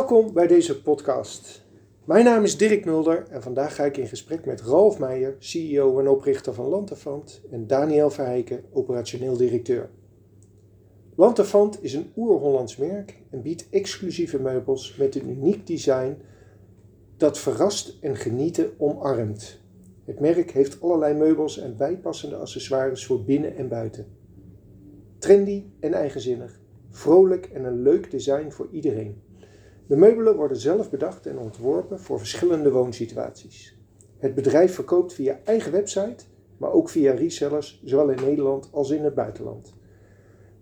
Welkom bij deze podcast. Mijn naam is Dirk Mulder en vandaag ga ik in gesprek met Ralf Meijer, CEO en oprichter van Lantefant, en Daniel Verheijken, operationeel directeur. Lantefant is een oer-Hollands merk en biedt exclusieve meubels met een uniek design dat verrast en genieten omarmt. Het merk heeft allerlei meubels en bijpassende accessoires voor binnen en buiten. Trendy en eigenzinnig, vrolijk en een leuk design voor iedereen. De meubelen worden zelf bedacht en ontworpen voor verschillende woonsituaties. Het bedrijf verkoopt via eigen website, maar ook via resellers, zowel in Nederland als in het buitenland.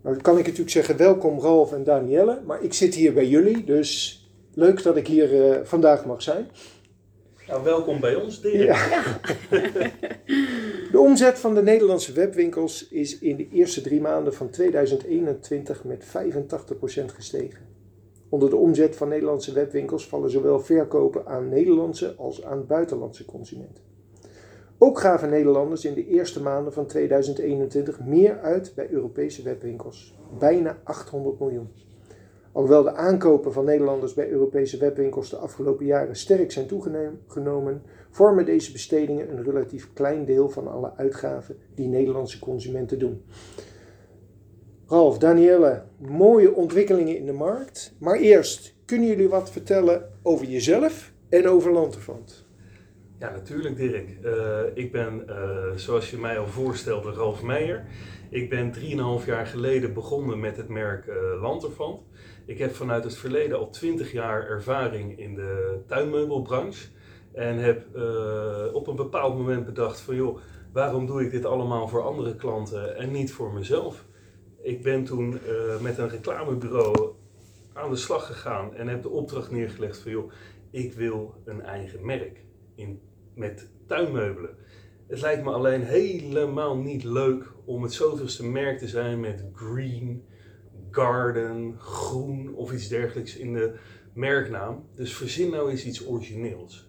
Nou kan ik natuurlijk zeggen, welkom Ralf en Danielle, maar ik zit hier bij jullie, dus leuk dat ik hier uh, vandaag mag zijn. Nou, welkom bij ons, Dirk. Ja. De omzet van de Nederlandse webwinkels is in de eerste drie maanden van 2021 met 85% gestegen. Onder de omzet van Nederlandse webwinkels vallen zowel verkopen aan Nederlandse als aan buitenlandse consumenten. Ook gaven Nederlanders in de eerste maanden van 2021 meer uit bij Europese webwinkels, bijna 800 miljoen. Alhoewel de aankopen van Nederlanders bij Europese webwinkels de afgelopen jaren sterk zijn toegenomen, vormen deze bestedingen een relatief klein deel van alle uitgaven die Nederlandse consumenten doen. Ralf, Danielle, mooie ontwikkelingen in de markt. Maar eerst, kunnen jullie wat vertellen over jezelf en over Lanterfant? Ja, natuurlijk Dirk. Uh, ik ben, uh, zoals je mij al voorstelde, Ralf Meijer. Ik ben 3,5 jaar geleden begonnen met het merk uh, Lanterfant. Ik heb vanuit het verleden al 20 jaar ervaring in de tuinmeubelbranche. En heb op een bepaald moment bedacht van joh, waarom doe ik dit allemaal voor andere klanten en niet voor mezelf? Ik ben toen uh, met een reclamebureau aan de slag gegaan en heb de opdracht neergelegd van joh, ik wil een eigen merk in, met tuinmeubelen. Het lijkt me alleen helemaal niet leuk om het zoveelste merk te zijn met green, garden, groen of iets dergelijks in de merknaam. Dus verzin nou eens iets origineels.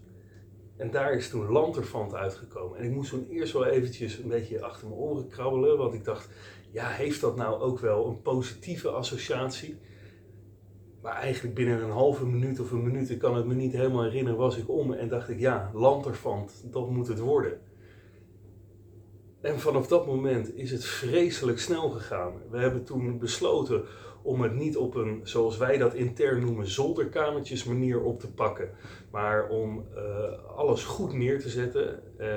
En daar is toen Lanterfant uitgekomen. En ik moest toen eerst wel eventjes een beetje achter mijn oren krabbelen, want ik dacht, ja, heeft dat nou ook wel een positieve associatie? Maar eigenlijk binnen een halve minuut of een minuut, ik kan het me niet helemaal herinneren, was ik om en dacht ik, ja, Lanterfant, dat moet het worden. En vanaf dat moment is het vreselijk snel gegaan. We hebben toen besloten om het niet op een, zoals wij dat intern noemen, zolderkamertjes manier op te pakken. Maar om uh, alles goed neer te zetten. Uh,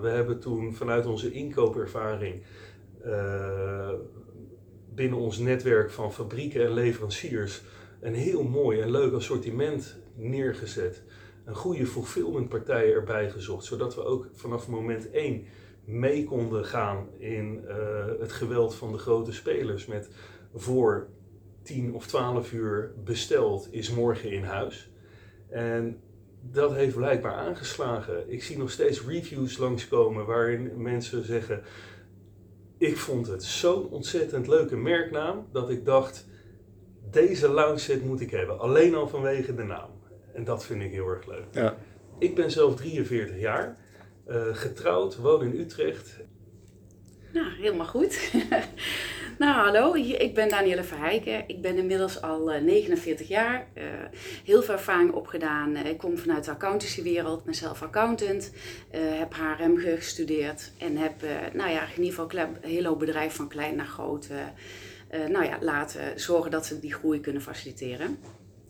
we hebben toen vanuit onze inkoopervaring binnen ons netwerk van fabrieken en leveranciers een heel mooi en leuk assortiment neergezet. Een goede fulfillmentpartij erbij gezocht, zodat we ook vanaf moment 1 mee konden gaan in uh, het geweld van de grote spelers. Met voor 10 of 12 uur besteld is morgen in huis. En dat heeft blijkbaar aangeslagen. Ik zie nog steeds reviews langskomen waarin mensen zeggen: ik vond het zo'n ontzettend leuke merknaam dat ik dacht, deze lounge set moet ik hebben. Alleen al vanwege de naam. En dat vind ik heel erg leuk. Ja. Ik ben zelf 43 jaar, uh, getrouwd, woon in Utrecht. Nou, helemaal goed. nou, hallo, ik ben Danielle Verheijken. Ik ben inmiddels al 49 eh, jaar. Uh, heel veel ervaring opgedaan. ik kom vanuit de accountancywereld, ben zelf accountant. heb HRM gestudeerd en heb, nou ja, in ieder geval een hele hoop bedrijven van klein naar groot. nou ja, laten zorgen dat ze die groei kunnen faciliteren.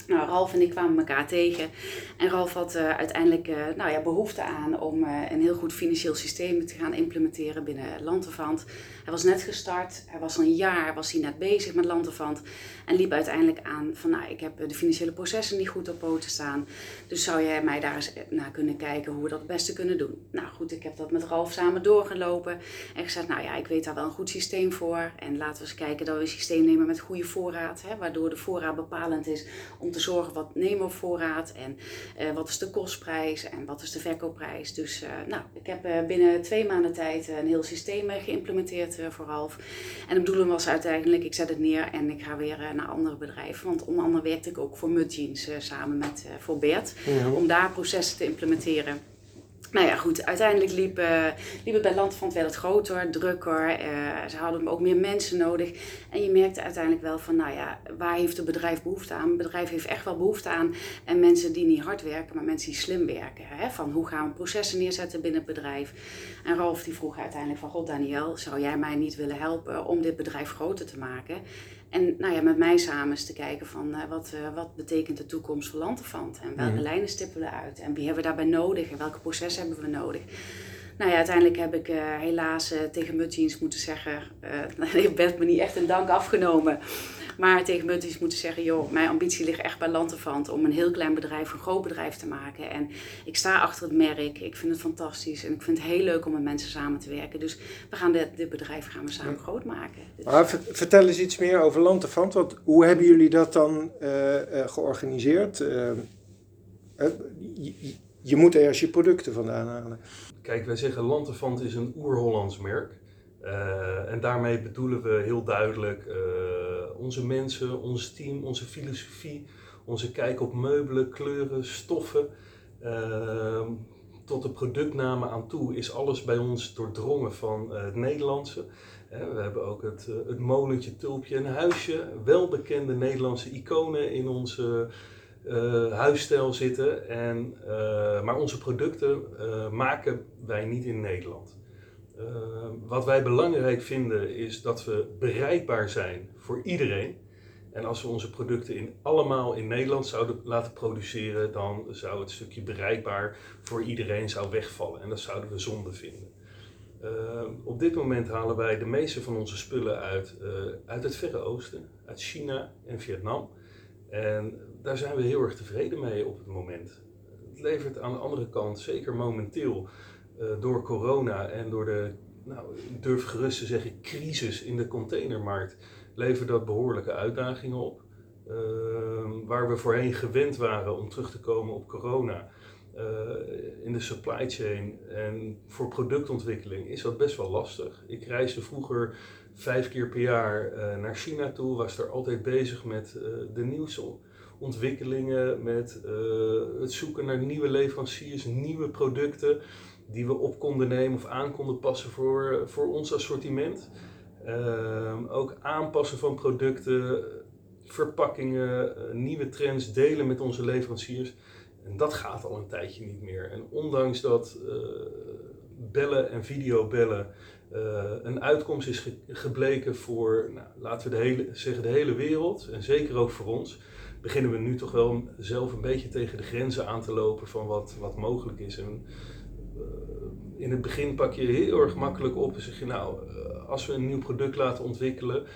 Nou, Ralf en ik kwamen elkaar tegen. En Ralf had uiteindelijk nou ja, behoefte aan om een heel goed financieel systeem te gaan implementeren binnen Lanterfant. Hij was net gestart, hij was al een jaar was hij net bezig met Lanterfant. En liep uiteindelijk aan van, nou, ik heb de financiële processen niet goed op poten staan. Dus zou jij mij daar eens naar kunnen kijken hoe we dat het beste kunnen doen? Nou goed, ik heb dat met Ralf samen doorgelopen. En gezegd, nou ja, ik weet daar wel een goed systeem voor. En laten we eens kijken dat we een systeem nemen met goede voorraad. Hè, waardoor de voorraad bepalend is om te zorgen wat nemen we voorraad. En uh, wat is de kostprijs en wat is de verkoopprijs. Dus nou, ik heb binnen twee maanden tijd een heel systeem geïmplementeerd voor Ralf. En de bedoeling was uiteindelijk, ik zet het neer en ik ga weer naar andere bedrijven. Want onder andere werkte ik ook voor Mudjeans uh, samen met uh, voor Bert. Om daar processen te implementeren. Nou ja, goed, uiteindelijk liep, uh, liep het bij wel het groter, drukker. Uh, ze hadden ook meer mensen nodig. En je merkte uiteindelijk wel van, nou ja, waar heeft het bedrijf behoefte aan? Het bedrijf heeft echt wel behoefte aan. En mensen die niet hard werken, maar mensen die slim werken. Hè? Van hoe gaan we processen neerzetten binnen het bedrijf? En Rolf die vroeg uiteindelijk van, god Daniel, zou jij mij niet willen helpen om dit bedrijf groter te maken? En nou ja, met mij samen eens te kijken van uh, wat, uh, wat betekent de toekomst voor Lanterfant? En welke mm. lijnen stippen we uit? En wie hebben we daarbij nodig? En welke processen hebben we nodig? Nou ja, uiteindelijk heb ik uh, helaas tegen Muttiens moeten zeggen, uh, werd me niet echt een dank afgenomen. Maar tegen moeten zeggen, joh, mijn ambitie ligt echt bij Lanterfant om een heel klein bedrijf een groot bedrijf te maken. En ik sta achter het merk, ik vind het fantastisch en ik vind het heel leuk om met mensen samen te werken. Dus we gaan dit, dit bedrijf gaan we samen groot maken. Dus, maar vertel eens iets meer over Lanterfant, want hoe hebben jullie dat dan uh, georganiseerd? Je, je moet ergens je producten vandaan halen. Kijk, wij zeggen Lanterfant is een oer-Hollands merk. Uh, en daarmee bedoelen we heel duidelijk uh, onze mensen, ons team, onze filosofie, onze kijk op meubelen, kleuren, stoffen. Uh, tot de productnamen aan toe is alles bij ons doordrongen van het Nederlandse. we hebben ook het, het molentje, tulpje en huisje. Welbekende Nederlandse iconen in onze huisstijl zitten. En, maar onze producten maken wij niet in Nederland. Wat wij belangrijk vinden is dat we bereikbaar zijn voor iedereen. En als we onze producten in, allemaal in Nederland zouden laten produceren, dan zou het stukje bereikbaar voor iedereen zou wegvallen. En dat zouden we zonde vinden. op dit moment halen wij de meeste van onze spullen uit, uit het Verre Oosten, uit China en Vietnam. En daar zijn we heel erg tevreden mee op het moment. Het levert aan de andere kant, zeker momenteel, door corona en door de, nou, durf gerust te zeggen, crisis in de containermarkt, levert dat behoorlijke uitdagingen op. Uh, waar we voorheen gewend waren om terug te komen op corona, uh, in de supply chain en voor productontwikkeling is dat best wel lastig. Ik reisde vroeger vijf keer per jaar uh, naar China toe, was er altijd bezig met de nieuwste ontwikkelingen, met uh, het zoeken naar nieuwe leveranciers, nieuwe producten die we op konden nemen of aan konden passen voor, voor ons assortiment. Ehm, ook aanpassen van producten, verpakkingen, nieuwe trends delen met onze leveranciers. En dat gaat al een tijdje niet meer. En ondanks dat bellen en videobellen een uitkomst is ge gebleken voor, nou, laten we de hele, zeggen, de hele wereld en zeker ook voor ons, beginnen we nu toch wel zelf een beetje tegen de grenzen aan te lopen van wat, wat mogelijk is. En, uh, in het begin pak je heel erg makkelijk op en zeg je nou, uh, als we een nieuw product laten ontwikkelen,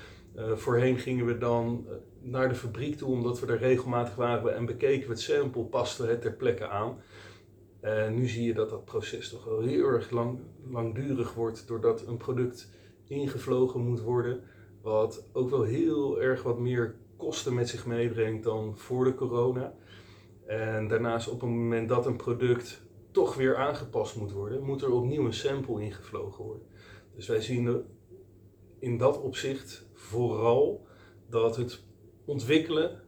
voorheen gingen we dan naar de fabriek toe omdat we er regelmatig waren en bekeken we het sample, pasten het ter plekke aan. En nu zie je dat dat proces toch wel heel erg lang, langdurig wordt, doordat een product ingevlogen moet worden, wat ook wel heel erg wat meer kosten met zich meebrengt dan voor de corona. En daarnaast op het moment dat een product toch weer aangepast moet worden, moet er opnieuw een sample ingevlogen worden. Dus wij zien in dat opzicht vooral dat het ontwikkelen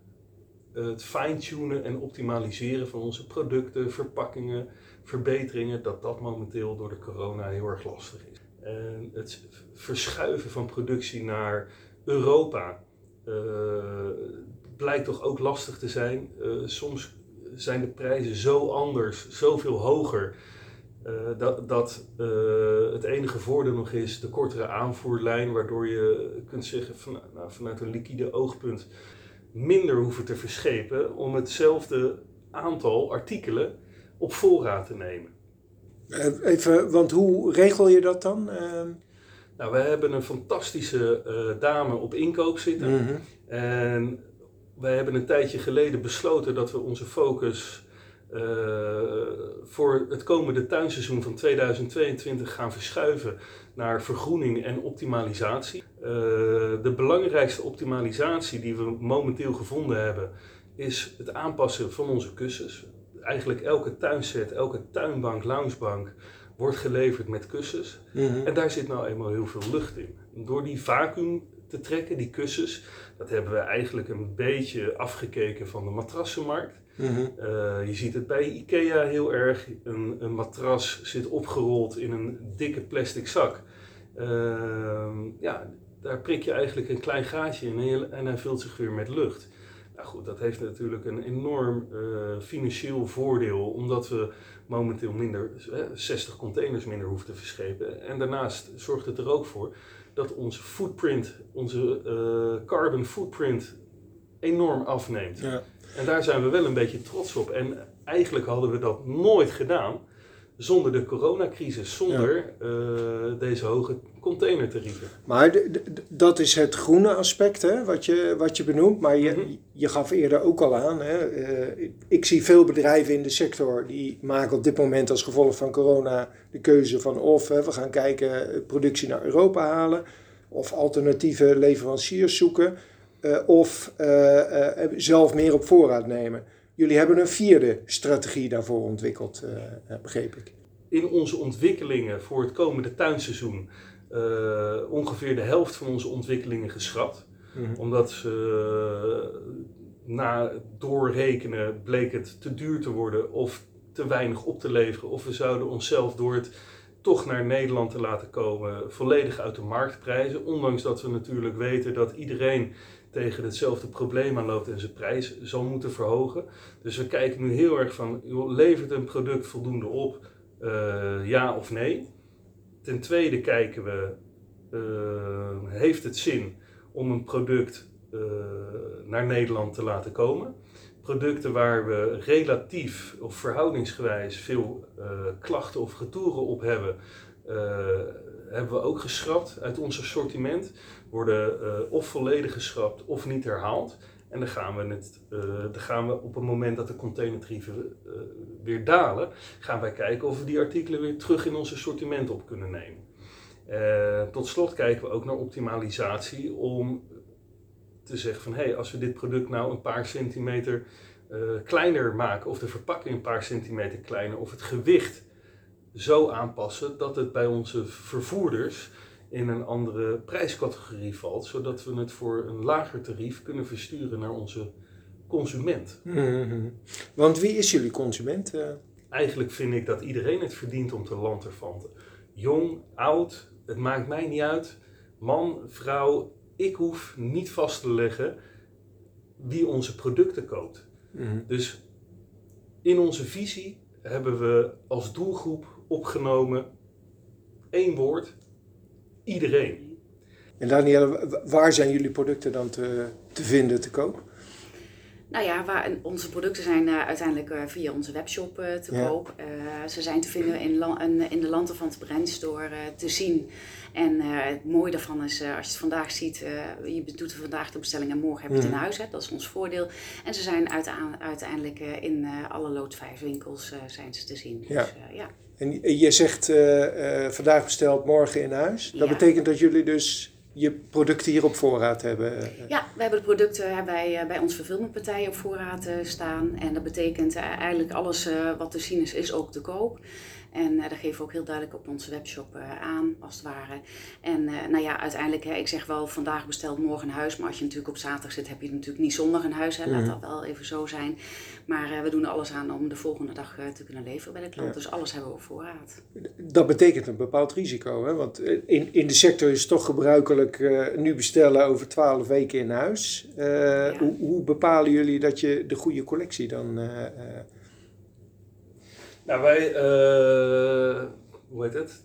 het fine-tunen en optimaliseren van onze producten, verpakkingen, verbeteringen, dat dat momenteel door de corona heel erg lastig is. En het verschuiven van productie naar Europa blijkt toch ook lastig te zijn. Uh, soms zijn de prijzen zo anders, zoveel hoger. Uh, dat, dat het enige voordeel nog is de kortere aanvoerlijn, waardoor je kunt zeggen nou, vanuit een liquide oogpunt minder hoeven te verschepen om hetzelfde aantal artikelen op voorraad te nemen. Eh, even, want hoe regel je dat dan? Nou, we hebben een fantastische uh, dame op inkoop zitten. Mm -hmm. En wij hebben een tijdje geleden besloten dat we onze focus uh, voor het komende tuinseizoen van 2022 gaan verschuiven naar vergroening en optimalisatie. Uh, de belangrijkste optimalisatie die we momenteel gevonden hebben is het aanpassen van onze kussens. Eigenlijk elke tuinset, elke tuinbank, loungebank wordt geleverd met kussens. Mm -hmm. En daar zit nou eenmaal heel veel lucht in. Door die vacuüm te trekken, die kussens, dat hebben we eigenlijk een beetje afgekeken van de matrassenmarkt. Mhm. Eh, je ziet het bij IKEA heel erg. Een, een matras zit opgerold in een dikke plastic zak. Ehm, ja, daar prik je eigenlijk een klein gaatje in en hij vult zich weer met lucht. Nou goed, dat heeft natuurlijk een enorm eh, financieel voordeel, omdat we momenteel minder, eh, 60 containers minder hoeven te verschepen. En daarnaast zorgt het er ook voor dat onze footprint, onze eh, carbon footprint, enorm afneemt. Ja. En daar zijn we wel een beetje trots op. En eigenlijk hadden we dat nooit gedaan zonder de coronacrisis, zonder eh, deze hoge containertarieven. Maar dat is het groene aspect hè, wat, je, wat je benoemt. Maar je, Mhm. je gaf eerder ook al aan. Hè, eh, ik- ik zie veel bedrijven in de sector die maken op dit moment als gevolg van corona de keuze van of hè, we gaan kijken eh, productie naar Europa halen. Of alternatieve leveranciers zoeken. eh, of zelf meer op voorraad nemen. Jullie hebben een vierde strategie daarvoor ontwikkeld, begreep ik. In onze ontwikkelingen voor het komende tuinseizoen ongeveer de helft van onze ontwikkelingen geschrapt. Omdat ze eh, na doorrekenen bleek het te duur te worden of te weinig op te leveren. Of we zouden onszelf door het toch naar Nederland te laten komen volledig uit de markt prijzen. Ondanks dat we natuurlijk weten dat iedereen tegen hetzelfde probleem aanloopt en zijn prijs zal moeten verhogen. Dus we kijken nu heel erg van, levert een product voldoende op? Eh, ja of nee? Ten tweede kijken we, eh, heeft het zin om een product eh, naar Nederland te laten komen? Producten waar we relatief of verhoudingsgewijs veel eh, klachten of retouren op hebben, hebben we ook geschrapt uit ons assortiment. Worden of volledig geschrapt of niet herhaald. En dan gaan we, het, eh, dan gaan we op het moment dat de containertarieven eh, weer dalen, gaan wij kijken of we die artikelen weer terug in ons assortiment op kunnen nemen. Eh, tot slot kijken we ook naar optimalisatie om te zeggen van hé, hey, als we dit product nou een paar centimeter kleiner maken of de verpakking een paar centimeter kleiner of het gewicht zo aanpassen dat het bij onze vervoerders in een andere prijscategorie valt, zodat we het voor een lager tarief kunnen versturen naar onze consument. Mhm. Want wie is jullie consument? eh? Eigenlijk vind ik dat iedereen het verdient om te lanterfanten. Jong, oud, het maakt mij niet uit. Man, vrouw, ik hoef niet vast te leggen wie onze producten koopt. Mhm. Dus in onze visie hebben we als doelgroep opgenomen één woord: iedereen. En Danielle, waar zijn jullie producten dan te, te vinden, te koop? Nou ja, waar, onze producten zijn eh, uiteindelijk eh, via onze webshop eh, te Ja. koop. Ze zijn te vinden in, la- in, de Lanterfant Brandstore eh, te zien. En het mooie daarvan is, als je het vandaag ziet, je doet vandaag de bestelling en morgen heb je het in Mhm. huis. Hè? Dat is ons voordeel. En ze zijn uiteindelijk in alle Lood 5 winkels zijn ze te zien. Ja. Dus, ja. En je zegt vandaag besteld, morgen in huis. Dat betekent dat jullie dus je producten hier op voorraad hebben. eh, Ja, we hebben de producten eh, bij ons verfilmingpartij op voorraad eh, staan. En dat betekent eh, eigenlijk alles eh, wat te zien is, is ook te koop. En eh, dat geven we ook heel duidelijk op onze webshop eh, aan, als het ware. En eh, nou ja, uiteindelijk, hè, ik zeg wel vandaag besteld, morgen in huis. Maar als je natuurlijk op zaterdag zit, heb je het natuurlijk niet zondag in huis. Hè. Laat Mhm. dat wel even zo zijn. Maar we doen er alles aan om de volgende dag te kunnen leveren bij de klant. Ja. Dus alles hebben we op voorraad. Dat betekent een bepaald risico. Hè? Want in, in de sector is het toch gebruikelijk nu bestellen over 12 weken in huis. Hoe, hoe bepalen jullie dat je de goede collectie dan. Nou, wij, eh, hoe heet het?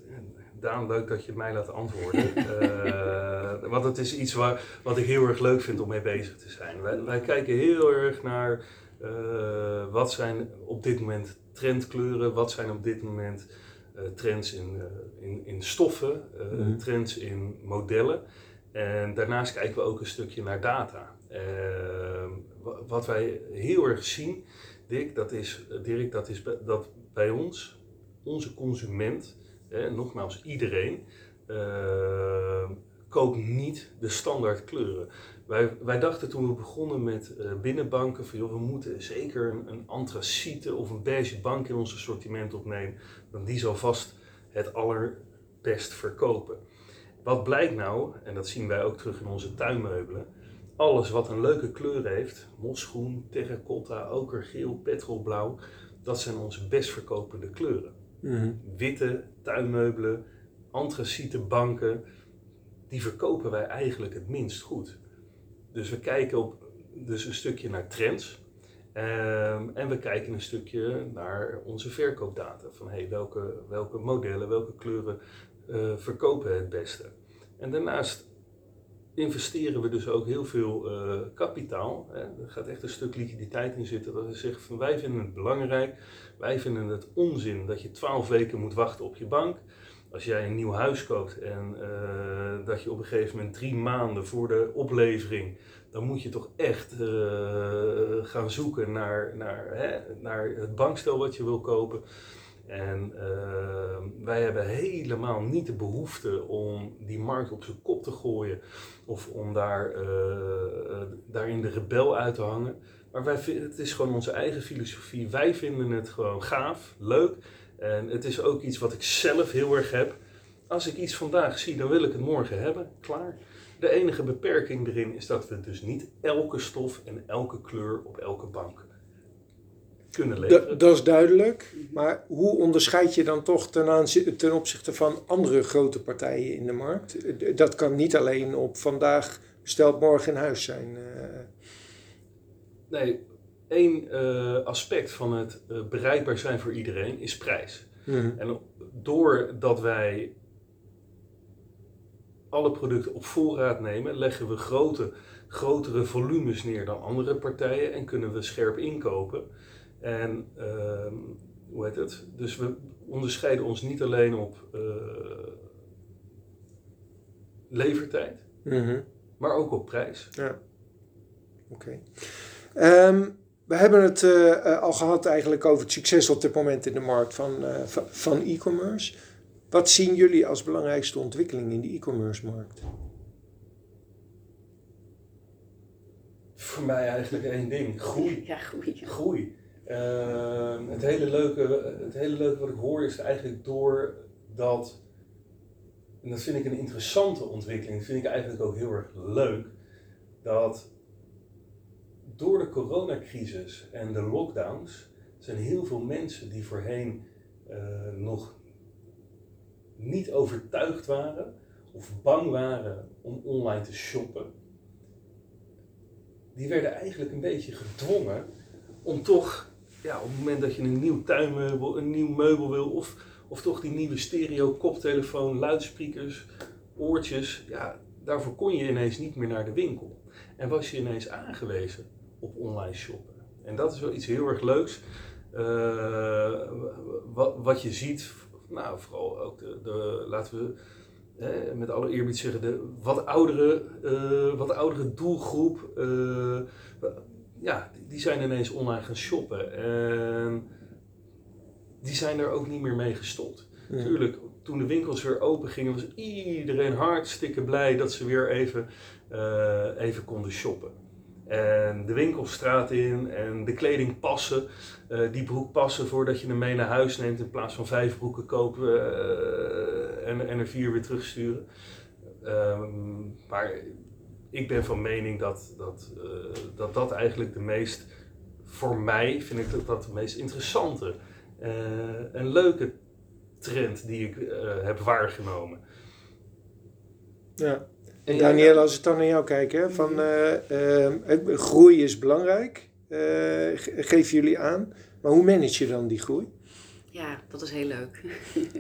Daan, leuk dat je mij laat antwoorden. Eh, want het is iets waar, wat ik heel erg leuk vind om mee bezig te zijn. Wij, wij kijken heel erg naar eh, wat zijn op dit moment trendkleuren, wat zijn op dit moment trends in, in, in stoffen, Mhm. trends in modellen. En daarnaast kijken we ook een stukje naar data. Wa- wat wij heel erg zien, Dick, dat is, Dirk, dat is dat bij ons, onze consument, hè, nogmaals iedereen, eh, koopt niet de standaard kleuren. Wij, wij dachten toen we begonnen met eh, binnenbanken, van, joh, we moeten zeker een, een antraciete of een beige bank in ons assortiment opnemen, want die zal vast het allerbest verkopen. Wat blijkt nou, en dat zien wij ook terug in onze tuinmeubelen, alles wat een leuke kleur heeft, mosgroen, terracotta, okergeel, petrolblauw, dat zijn onze best verkopende kleuren. Mhm. Witte tuinmeubelen, antraciete banken, die verkopen wij eigenlijk het minst goed. Dus we kijken op, dus een stukje naar trends. Ehm, en we kijken een stukje naar onze verkoopdata. Van hey, welke, welke modellen, welke kleuren eh, verkopen het beste. En daarnaast investeren we dus ook heel veel eh, kapitaal. Hè. Er gaat echt een stuk liquiditeit in zitten. Dat we zeggen van wij vinden het belangrijk. Wij vinden het onzin dat je twaalf weken moet wachten op je bank. Als jij een nieuw huis koopt en eh, dat je op een gegeven moment drie maanden voor de oplevering, dan moet je toch echt eh, gaan zoeken naar, naar, hè, naar het bankstel wat je wil kopen. En uh, wij hebben helemaal niet de behoefte om die markt op zijn kop te gooien of om daar, uh, daarin de rebel uit te hangen. Maar wij vinden, het is gewoon onze eigen filosofie. Wij vinden het gewoon gaaf, leuk. En het is ook iets wat ik zelf heel erg heb. Als ik iets vandaag zie, dan wil ik het morgen hebben. Klaar. De enige beperking erin is dat we dus niet elke stof en elke kleur op elke bank kunnen leveren. Dat is duidelijk. Maar hoe onderscheid je dan toch ten, aanzien, ten opzichte van andere grote partijen in de markt? Dat kan niet alleen op vandaag besteld morgen in huis zijn. eh. Nee, één uh, aspect van het uh, bereikbaar zijn voor iedereen is prijs. Mhm. En doordat wij alle producten op voorraad nemen, leggen we grote, grotere volumes neer dan andere partijen en kunnen we scherp inkopen. En uh, hoe heet het? Dus we onderscheiden ons niet alleen op uh, levertijd, Mhm. maar ook op prijs. Ja, oké. Ehm, we hebben het eh, uh, al gehad eigenlijk over het succes op dit moment in de markt van, uh, van, van e-commerce. Wat zien jullie als belangrijkste ontwikkeling in de e-commerce markt? Voor mij eigenlijk één ding: groei. Ja, groei. Groei. Uh, het, hele leuke, het hele leuke wat ik hoor is eigenlijk door dat, en dat vind ik een interessante ontwikkeling, dat vind ik eigenlijk ook heel erg leuk, dat door de coronacrisis en de lockdowns zijn heel veel mensen die voorheen uh, nog niet overtuigd waren of bang waren om online te shoppen, die werden eigenlijk een beetje gedwongen om toch, ja, op het moment dat je een nieuw tuinmeubel, een nieuw meubel wil, of, of toch die nieuwe stereo, koptelefoon, luidsprekers, oortjes, ja, daarvoor kon je ineens niet meer naar de winkel. En was je ineens aangewezen op online shoppen. En dat is wel iets heel erg leuks. Uh, wat, wat je ziet, nou vooral ook de, laten we eh, met alle eerbied zeggen, de wat oudere, uh, wat oudere doelgroep, uh, ja, die zijn ineens online gaan shoppen. En die zijn er ook niet meer mee gestopt. Ja. Tuurlijk, toen de winkels weer open gingen, was iedereen hartstikke blij dat ze weer even, uh, even konden shoppen. En de winkelstraat in en de kleding passen. Uh, die broek passen voordat je hem mee naar huis neemt in plaats van vijf broeken kopen uh, en, en, er vier weer terugsturen. Um, maar ik ben van mening dat dat, uh, dat dat eigenlijk de meest, voor mij vind ik dat, dat de meest interessante en leuke trend die ik heb waargenomen. Ja. En Daniel, als ik dan naar jou kijk, hè, van uh, uh, groei is belangrijk, uh, geven jullie aan. Maar hoe manage je dan die groei? Ja, dat is heel leuk.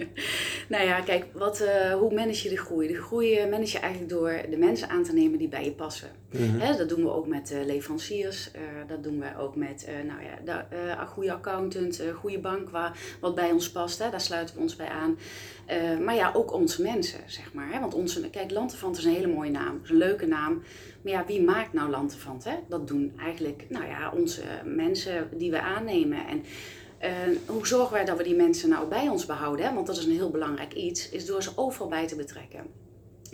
nou ja, kijk, wat, uh, hoe manage je de groei? De groei manage je eigenlijk door de mensen aan te nemen die bij je passen. Mhm. Hè, dat doen we ook met uh, leveranciers. Uh, dat doen we ook met nou ja, een goede accountant, een goede bank waar, wat bij ons past. Hè, daar sluiten we ons bij aan. maar ja, ook onze mensen, zeg maar. Hè, want onze, kijk, Lantefant is een hele mooie naam. is een leuke naam. Maar ja, wie maakt nou Lantefant? Hè? Dat doen eigenlijk nou ja, onze mensen die we aannemen. En, uh, hoe zorgen wij dat we die mensen nou bij ons behouden? Hè? Want dat is een heel belangrijk iets, is door ze overal bij te betrekken.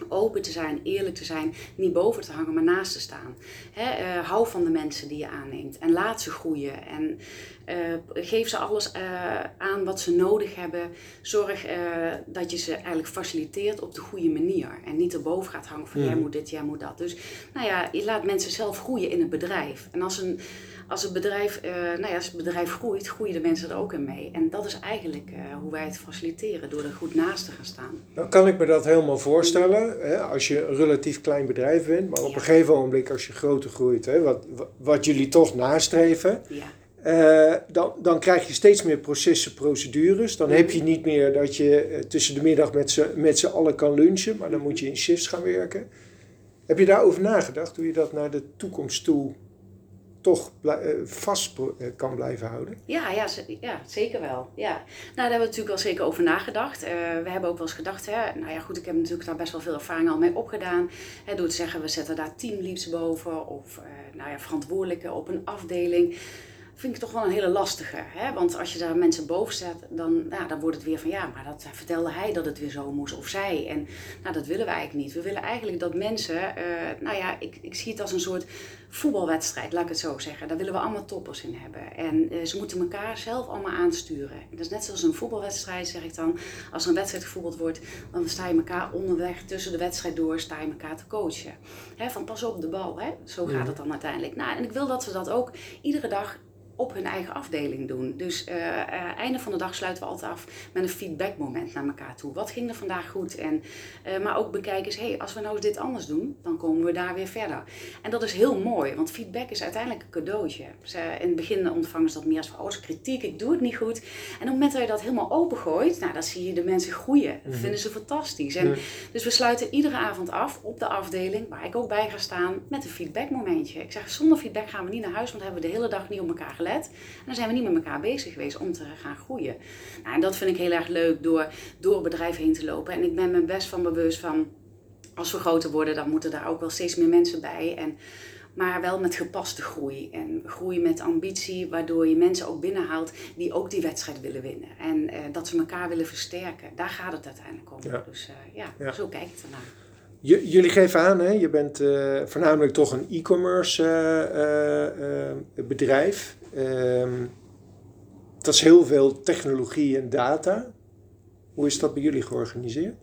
Open te zijn, eerlijk te zijn, niet boven te hangen, maar naast te staan. Hè? Uh, hou van de mensen die je aanneemt en laat ze groeien. En geef ze alles aan wat ze nodig hebben. Zorg dat je ze eigenlijk faciliteert op de goede manier. En niet erboven gaat hangen van jij moet dit, jij moet dat. Dus nou ja, je laat mensen zelf groeien in het bedrijf. En als een als het bedrijf, uh, nou ja, als het bedrijf groeit, groeien de mensen er ook in mee. En dat is eigenlijk uh, hoe wij het faciliteren, door er goed naast te gaan staan. Nou kan ik me dat helemaal voorstellen, hè, als je een relatief klein bedrijf bent. Maar op een gegeven moment, als je groter groeit, hè, wat, wat jullie toch nastreven... Ja. Uh, dan, dan krijg je steeds meer processen, procedures. Dan heb je niet meer dat je tussen de middag met z'n allen kan lunchen, maar dan moet je in shifts gaan werken. Heb je daarover nagedacht, hoe je dat naar de toekomst toe toch eh, vast eh, kan blijven houden? Ja, ja, ja zeker wel. Ja. Nou, daar hebben we natuurlijk wel zeker over nagedacht. Uh, we hebben ook wel eens gedacht, hè, nou ja goed, ik heb natuurlijk daar best wel veel ervaring al mee opgedaan. Hè, door te zeggen, we zetten daar teamleads boven of uh, nou ja, verantwoordelijke op een afdeling vind ik toch wel een hele lastige. Hè? Want als je daar mensen boven zet, dan, ja, dan wordt het weer van ja, maar dat vertelde hij dat het weer zo moest of zij. En nou, dat willen we eigenlijk niet. We willen eigenlijk dat mensen, uh, nou ja, ik, ik zie het als een soort voetbalwedstrijd, laat ik het zo zeggen. Daar willen we allemaal toppers in hebben. En uh, ze moeten elkaar zelf allemaal aansturen. Dat is net zoals een voetbalwedstrijd, zeg ik dan. Als er een wedstrijd gevoetbald wordt, dan sta je elkaar onderweg tussen de wedstrijd door, sta je elkaar te coachen. Hè, van pas op de bal, hè? zo gaat het dan uiteindelijk. Nou, en ik wil dat ze dat ook iedere dag op hun eigen afdeling doen. Dus uh, uh, einde van de dag sluiten we altijd af met een feedbackmoment naar elkaar toe. Wat ging er vandaag goed? En, uh, maar ook bekijken eens, hey, als we nou eens dit anders doen, dan komen we daar weer verder. En dat is heel mooi, want feedback is uiteindelijk een cadeautje. Dus, in het begin ontvangen ze dat meer als van, oh, kritiek, ik doe het niet goed. En op het moment dat je dat helemaal opengooit, nou, dan zie je de mensen groeien. Dat mhm. vinden ze fantastisch. En, Dus we sluiten iedere avond af op de afdeling, waar ik ook bij ga staan, met een feedbackmomentje. Ik zeg, zonder feedback gaan we niet naar huis, want hebben we de hele dag niet op elkaar gelet. En dan zijn we niet met elkaar bezig geweest om te gaan groeien. Nou, en dat vind ik heel erg leuk door, door het bedrijf heen te lopen. En ik ben me best van bewust van, als we groter worden, dan moeten daar ook wel steeds meer mensen bij. En, maar wel met gepaste groei. En groei met ambitie, waardoor je mensen ook binnenhaalt die ook die wedstrijd willen winnen. En eh, dat ze elkaar willen versterken. Daar gaat het uiteindelijk om. Dus uh, ja, ja, zo kijk ik ernaar jullie geven aan, hè, je bent uh, voornamelijk toch een e-commerce bedrijf. Ehm, dat is heel veel technologie en data. Hoe is dat bij jullie georganiseerd?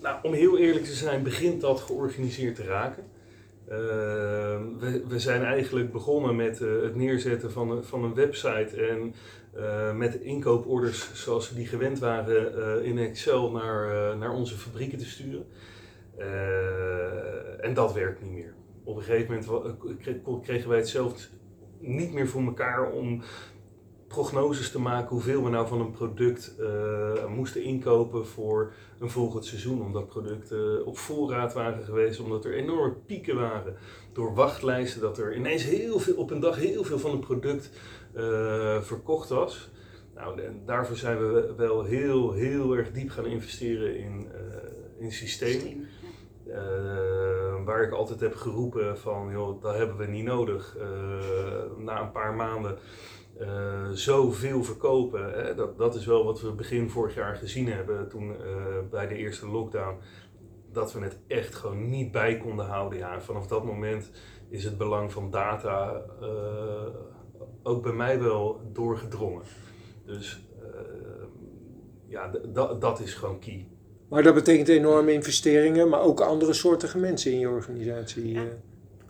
nou, om heel eerlijk te zijn, begint dat georganiseerd te raken. we, we zijn eigenlijk begonnen met het neerzetten van, van een website en uh, met inkooporders zoals we die gewend waren in Excel naar, naar onze fabrieken te sturen. en dat werkt niet meer. Op een gegeven moment kregen wij het zelf niet meer voor elkaar om prognoses te maken hoeveel we nou van een product moesten inkopen voor een volgend seizoen. Omdat producten op voorraad waren geweest, omdat er enorme pieken waren door wachtlijsten, dat er ineens heel veel, op een dag heel veel van een product uh, verkocht was. Nou, en daarvoor zijn we wel heel, heel erg diep gaan investeren in, uh, in systemen. Uh, waar ik altijd heb geroepen van, joh, dat hebben we niet nodig. na een paar maanden zoveel verkopen. Hè, dat, dat is wel wat we begin vorig jaar gezien hebben toen bij de eerste lockdown. Dat we het echt gewoon niet bij konden houden. Ja, vanaf dat moment is het belang van data ook bij mij wel doorgedrongen. Dus uh, ja, dat is gewoon key. Maar dat betekent enorme investeringen, maar ook andere soorten mensen in je organisatie. Ja. Eh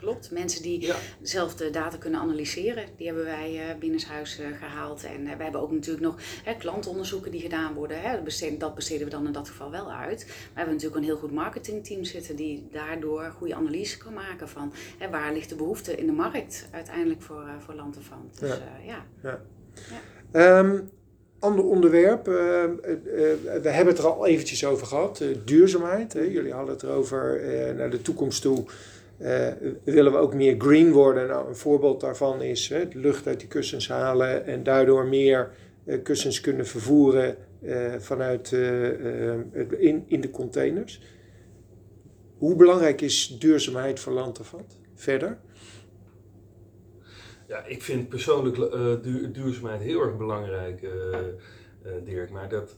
klopt. Mensen die ja. zelf de data kunnen analyseren, die hebben wij uh, binnenshuis uh, gehaald. En we hebben ook natuurlijk nog hè, klantonderzoeken die gedaan worden. Hè. Dat, besteden, dat, besteden, we dan in dat geval wel uit. Maar we hebben natuurlijk een heel goed marketingteam zitten die daardoor goede analyse kan maken van hè, waar ligt de behoefte in de markt uiteindelijk voor, voor Lanterfant. Dus ja. ja. ja. Um, ander onderwerp, we hebben het er al eventjes over gehad, duurzaamheid. Jullie hadden het erover naar de toekomst toe willen we ook meer green worden. Nou, een voorbeeld daarvan is hè, lucht uit die kussens halen en daardoor meer kussens kunnen vervoeren vanuit in, in de containers. Hoe belangrijk is duurzaamheid voor Lantervat verder? Ja, ik vind persoonlijk duur, duurzaamheid heel erg belangrijk, Dirk. Maar dat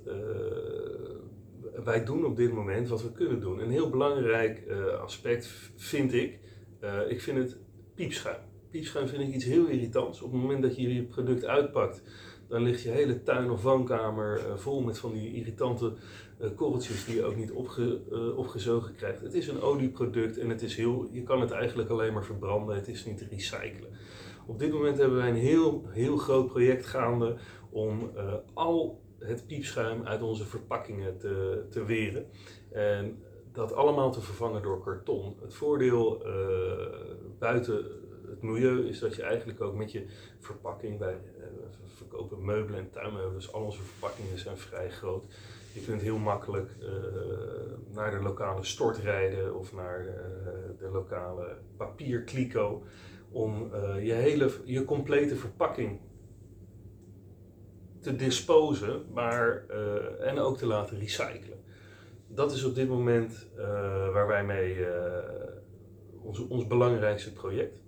wij doen op dit moment wat we kunnen doen. Een heel belangrijk aspect vind ik, ik vind het piepschuim. piepschuim vind ik iets heel irritants. Op het moment dat je je product uitpakt, dan ligt je hele tuin of woonkamer vol met van die irritante korreltjes die je ook niet opge, opgezogen krijgt. Het is een olieproduct en het is heel, je kan het eigenlijk alleen maar verbranden, het is niet te recyclen. Op dit moment hebben wij een heel, heel groot project gaande om al het piepschuim uit onze verpakkingen te, te weren. En dat allemaal te vervangen door karton. Het voordeel buiten het milieu is dat je eigenlijk ook met je verpakking, bij verkopen meubelen en tuinmeubelen, dus al onze verpakkingen zijn vrij groot. Je kunt heel makkelijk naar de lokale stort rijden of naar de lokale papierkliko om uh, je hele, je complete verpakking te disposen, maar en ook te laten recyclen. Dat is op dit moment waar wij mee ons, ons belangrijkste project.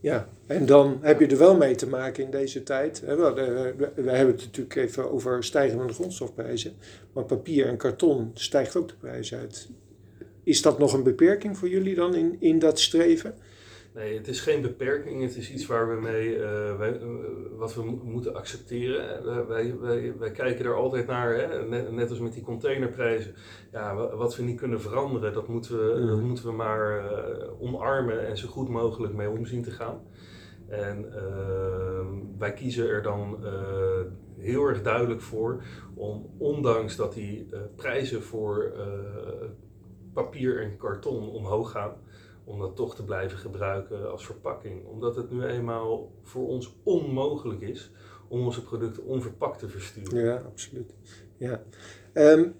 Ja, en dan heb je er wel mee te maken in deze tijd. We hebben het natuurlijk even over stijgende grondstofprijzen. Maar papier en karton stijgt ook de prijs uit. Is dat nog een beperking voor jullie dan in, in dat streven? Nee, het is geen beperking. Het is iets waar we mee, uh, wij, uh, wat we moeten accepteren. Uh, wij, wij, wij kijken er altijd naar, hè? Net, net, als met die containerprijzen. Ja, wat we niet kunnen veranderen, dat moeten we, mm. dat moeten we maar omarmen en zo goed mogelijk mee omzien te gaan. En ehm, wij kiezen er dan heel erg duidelijk voor om, ondanks dat die prijzen voor papier en karton omhoog gaan, om dat toch te blijven gebruiken als verpakking. Omdat het nu eenmaal voor ons onmogelijk is om onze producten onverpakt te versturen. Ja, absoluut. Ja. Um,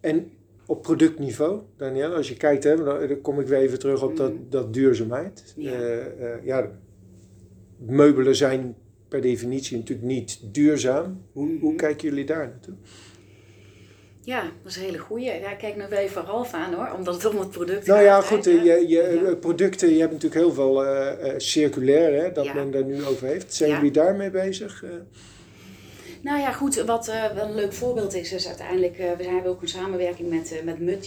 en op productniveau, Daniel, als je kijkt, hè, dan kom ik weer even terug op dat, mm. dat duurzaamheid. Ja. Uh, uh, ja, meubelen zijn per definitie natuurlijk niet duurzaam. Hoe, hoe mm-hmm. kijken jullie daar naartoe? Ja, dat is een hele goeie. Ja, kijk nou wel even Ralf aan hoor, omdat het om het product nou gaat. Nou ja, goed, je, je, ja. producten, je hebt natuurlijk heel veel uh, circulair, hè, dat ja. men daar nu over heeft. Zijn jullie daarmee bezig? Nou ja, goed, wat uh, wel een leuk voorbeeld is, is uiteindelijk, uh, we hebben ook een samenwerking met, uh, met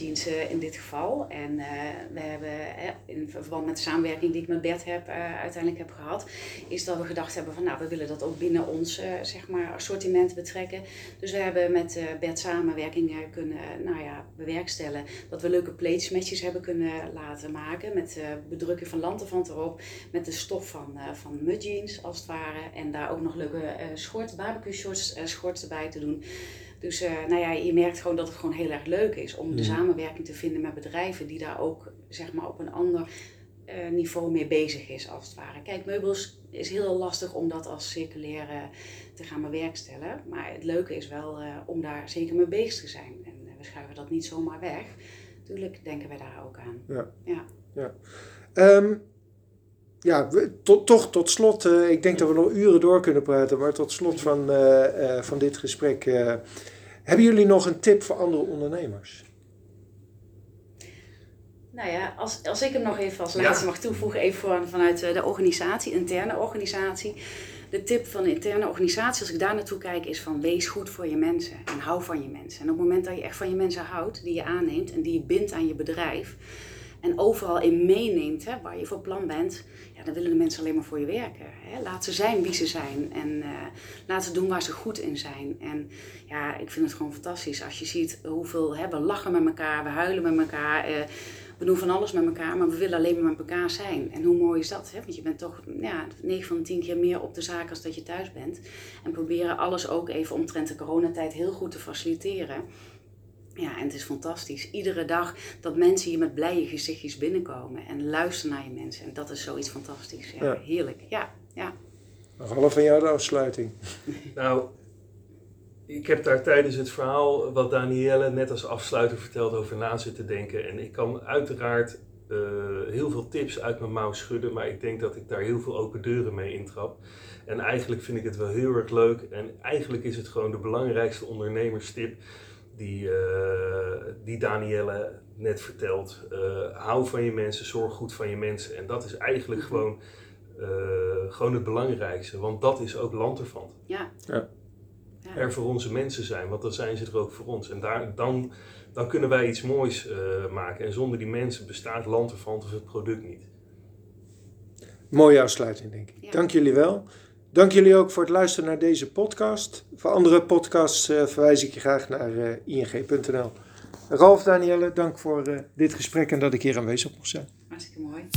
in dit geval. En we hebben in verband met de samenwerking die ik met Bert heb, uiteindelijk heb gehad, is dat we gedacht hebben van nou, we willen dat ook binnen ons zeg maar, assortiment betrekken. Dus we hebben met Bert samenwerking kunnen nou ja, bewerkstelligen dat we leuke plates hebben kunnen laten maken met bedrukken van Lanterfant erop, met de stof van, van Mudjeans als het ware. En daar ook nog leuke shorts, barbecue shorts uh, schorts erbij te doen. Dus uh, nou ja, je merkt gewoon dat het gewoon heel erg leuk is om de samenwerking te vinden met bedrijven die daar ook zeg maar, op een ander uh, niveau mee bezig is als het ware. Kijk, meubels is heel lastig om dat als circulaire te gaan bewerkstelligen. Maar het leuke is wel om daar zeker mee bezig te zijn. En we schuiven dat niet zomaar weg. Natuurlijk denken wij daar ook aan. Ja. ja. ja. Um, ja, tot, toch tot slot, uh, ik denk dat we nog uren door kunnen praten, maar tot slot van, uh, uh, van dit gesprek. hebben jullie nog een tip voor andere ondernemers? Nou ja, als, als ik hem nog even als laatste ja. mag toevoegen, even voor, vanuit de organisatie, interne organisatie. De tip van de interne organisatie, als ik daar naartoe kijk, is van wees goed voor je mensen en hou van je mensen. En op het moment dat je echt van je mensen houdt, die je aanneemt en die je bindt aan je bedrijf, en overal in meeneemt hè, waar je voor plan bent, ja, dan willen de mensen alleen maar voor je werken. Hè. Laat ze zijn wie ze zijn en uh, laat ze doen waar ze goed in zijn. En ja, ik vind het gewoon fantastisch als je ziet hoeveel hè, we lachen met elkaar, we huilen met elkaar. Uh, we doen van alles met elkaar, maar we willen alleen maar met elkaar zijn. En hoe mooi is dat? Hè? Want je bent toch ja, 9 van de 10 keer meer op de zaak als dat je thuis bent. En proberen alles ook even omtrent de coronatijd heel goed te faciliteren. Ja, en het is fantastisch. Iedere dag dat mensen hier met blije gezichtjes binnenkomen en luisteren naar je mensen. En dat is zoiets fantastisch. Ja, Heerlijk. Ja, ja. Nog half van jou de afsluiting. nou, ik heb daar tijdens het verhaal wat Danielle net als afsluiter verteld over na zitten denken. En ik kan uiteraard uh, heel veel tips uit mijn mouw schudden, maar ik denk dat ik daar heel veel open deuren mee intrap. En eigenlijk vind ik het wel heel erg leuk. En eigenlijk is het gewoon de belangrijkste ondernemerstip die, uh, die Danielle net vertelt. Uh, hou van je mensen, zorg goed van je mensen. En dat is eigenlijk mhm. gewoon, uh, gewoon het belangrijkste, want dat is ook Lanterfant. Ja. ja. Er voor onze mensen zijn, want dan zijn ze er ook voor ons. En daar, dan, dan kunnen wij iets moois maken. En zonder die mensen bestaat Lanterfant of het product niet. Mooie afsluiting, denk ik. Ja. Dank jullie wel. Dank jullie ook voor het luisteren naar deze podcast. Voor andere podcasts eh, verwijs ik je graag naar eh, ing.nl. Ralf, Danielle, dank voor eh, dit gesprek en dat ik hier aanwezig mocht zijn. Hartstikke mooi.